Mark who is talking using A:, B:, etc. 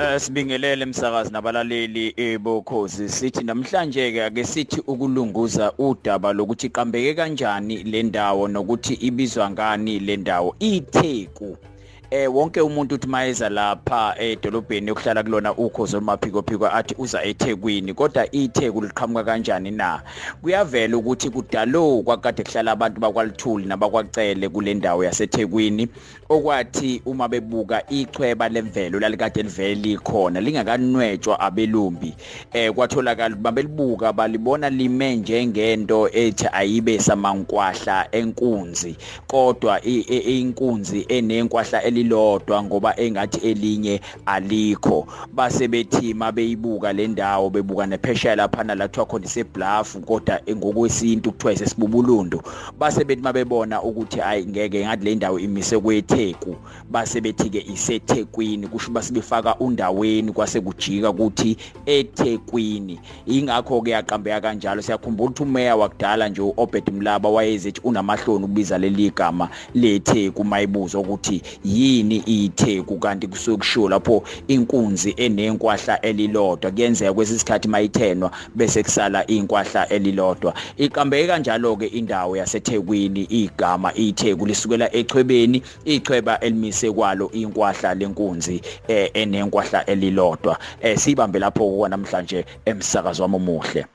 A: Eh sibingelele emsakazi nabalaleli ebokhozi sithi namhlanje ke ake sithi ukulunguza udaba lokuthi iqambeke kanjani le ndawo nokuthi ibizwa ngani le ndawo. Itheku. Eh wonke umuntu uthi mayeza lapha edolobheni yokuhlala kulona ukhozo olumaphiko phiko athi uza eThekwini kodwa iTheku liqhamuka kanjani na? Kuyavela ukuthi kudalo kwakade kuhlala abantu bakwalithuli nabakwacele kule ndawo yaseThekwini okwathi uma bebuka ichweba lemvelo lalikade livele likhona lingakanwetshwa abelumbi. Eh kwatholakala babelibuka balibona lime njengento ethi ayibe samankwahla enkunzi kodwa inkunzi enenkwahla elilodwa ngoba engathi elinye alikho. Base bethi mabeyibuka le ndawo bebuka nephesheya lapha nalathiwa khona isebluff kodwa ngokwesintu kuthiwa isesibubulundu. Base bethi mabebona ukuthi ayi ngeke ngathi le ndawo imise kwetheku. Base bethi ke isethekwini kusho basibefaka undaweni kwase kujika ukuthi ethekwini. Ingakho ke yaqambeka kanjalo. Siyakhumbula ukuthi umeya wakudala nje uObed Mlaba wayezethi unamahloni ukubiza leli gama letheku mayibuzwa ukuthi yini itheku kanti kusuke kushiwo lapho inkunzi enenkwahla elilodwa? Kuyenzeka kwesisikhathi mayithenwa bese kusala inkwahla elilodwa. Iqambeke kanjalo ke indawo yaseThekwini igama itheku lisukela echwebeni ichweba elimise kwalo inkwahla lenkunzi eh, enenkwahla elilodwa. Eh, sibambe lapho namhlanje emsakazo wami omuhle.